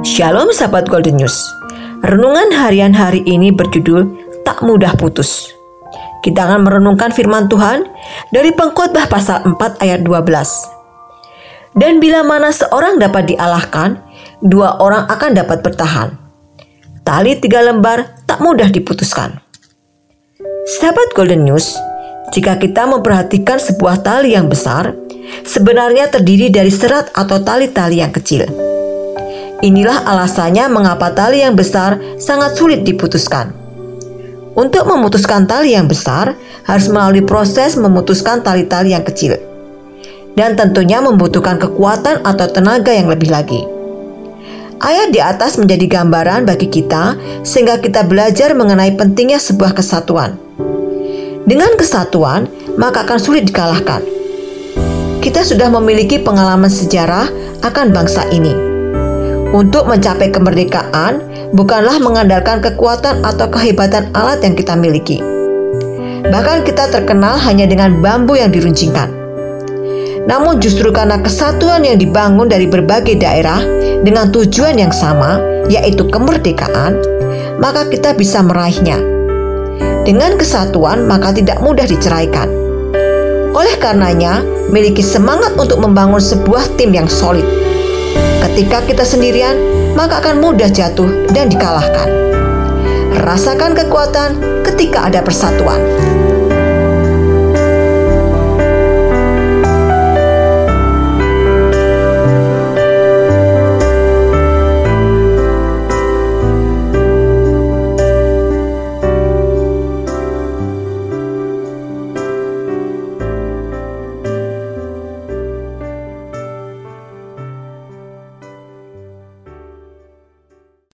Shalom sahabat Golden News. Renungan harian hari ini berjudul Tak Mudah Putus. Kita akan merenungkan firman Tuhan dari Pengkhotbah pasal 4 ayat 12. Dan bila mana seorang dapat dialahkan, dua orang akan dapat bertahan. Tali tiga lembar tak mudah diputuskan. Sahabat Golden News, jika kita memperhatikan sebuah tali yang besar, sebenarnya terdiri dari serat atau tali-tali yang kecil. Inilah alasannya mengapa tali yang besar sangat sulit diputuskan. Untuk memutuskan tali yang besar, harus melalui proses memutuskan tali-tali yang kecil. Dan tentunya membutuhkan kekuatan atau tenaga yang lebih lagi. Ayat di atas menjadi gambaran bagi kita sehingga kita belajar mengenai pentingnya sebuah kesatuan. Dengan kesatuan, maka akan sulit dikalahkan. Kita sudah memiliki pengalaman sejarah akan bangsa ini. Untuk mencapai kemerdekaan, bukanlah mengandalkan kekuatan atau kehebatan alat yang kita miliki. Bahkan kita terkenal hanya dengan bambu yang diruncingkan. Namun justru karena kesatuan yang dibangun dari berbagai daerah dengan tujuan yang sama, yaitu kemerdekaan, maka kita bisa meraihnya. Dengan kesatuan, maka tidak mudah diceraikan. Oleh karenanya, miliki semangat untuk membangun sebuah tim yang solid. Ketika kita sendirian, maka akan mudah jatuh dan dikalahkan. Rasakan kekuatan ketika ada persatuan.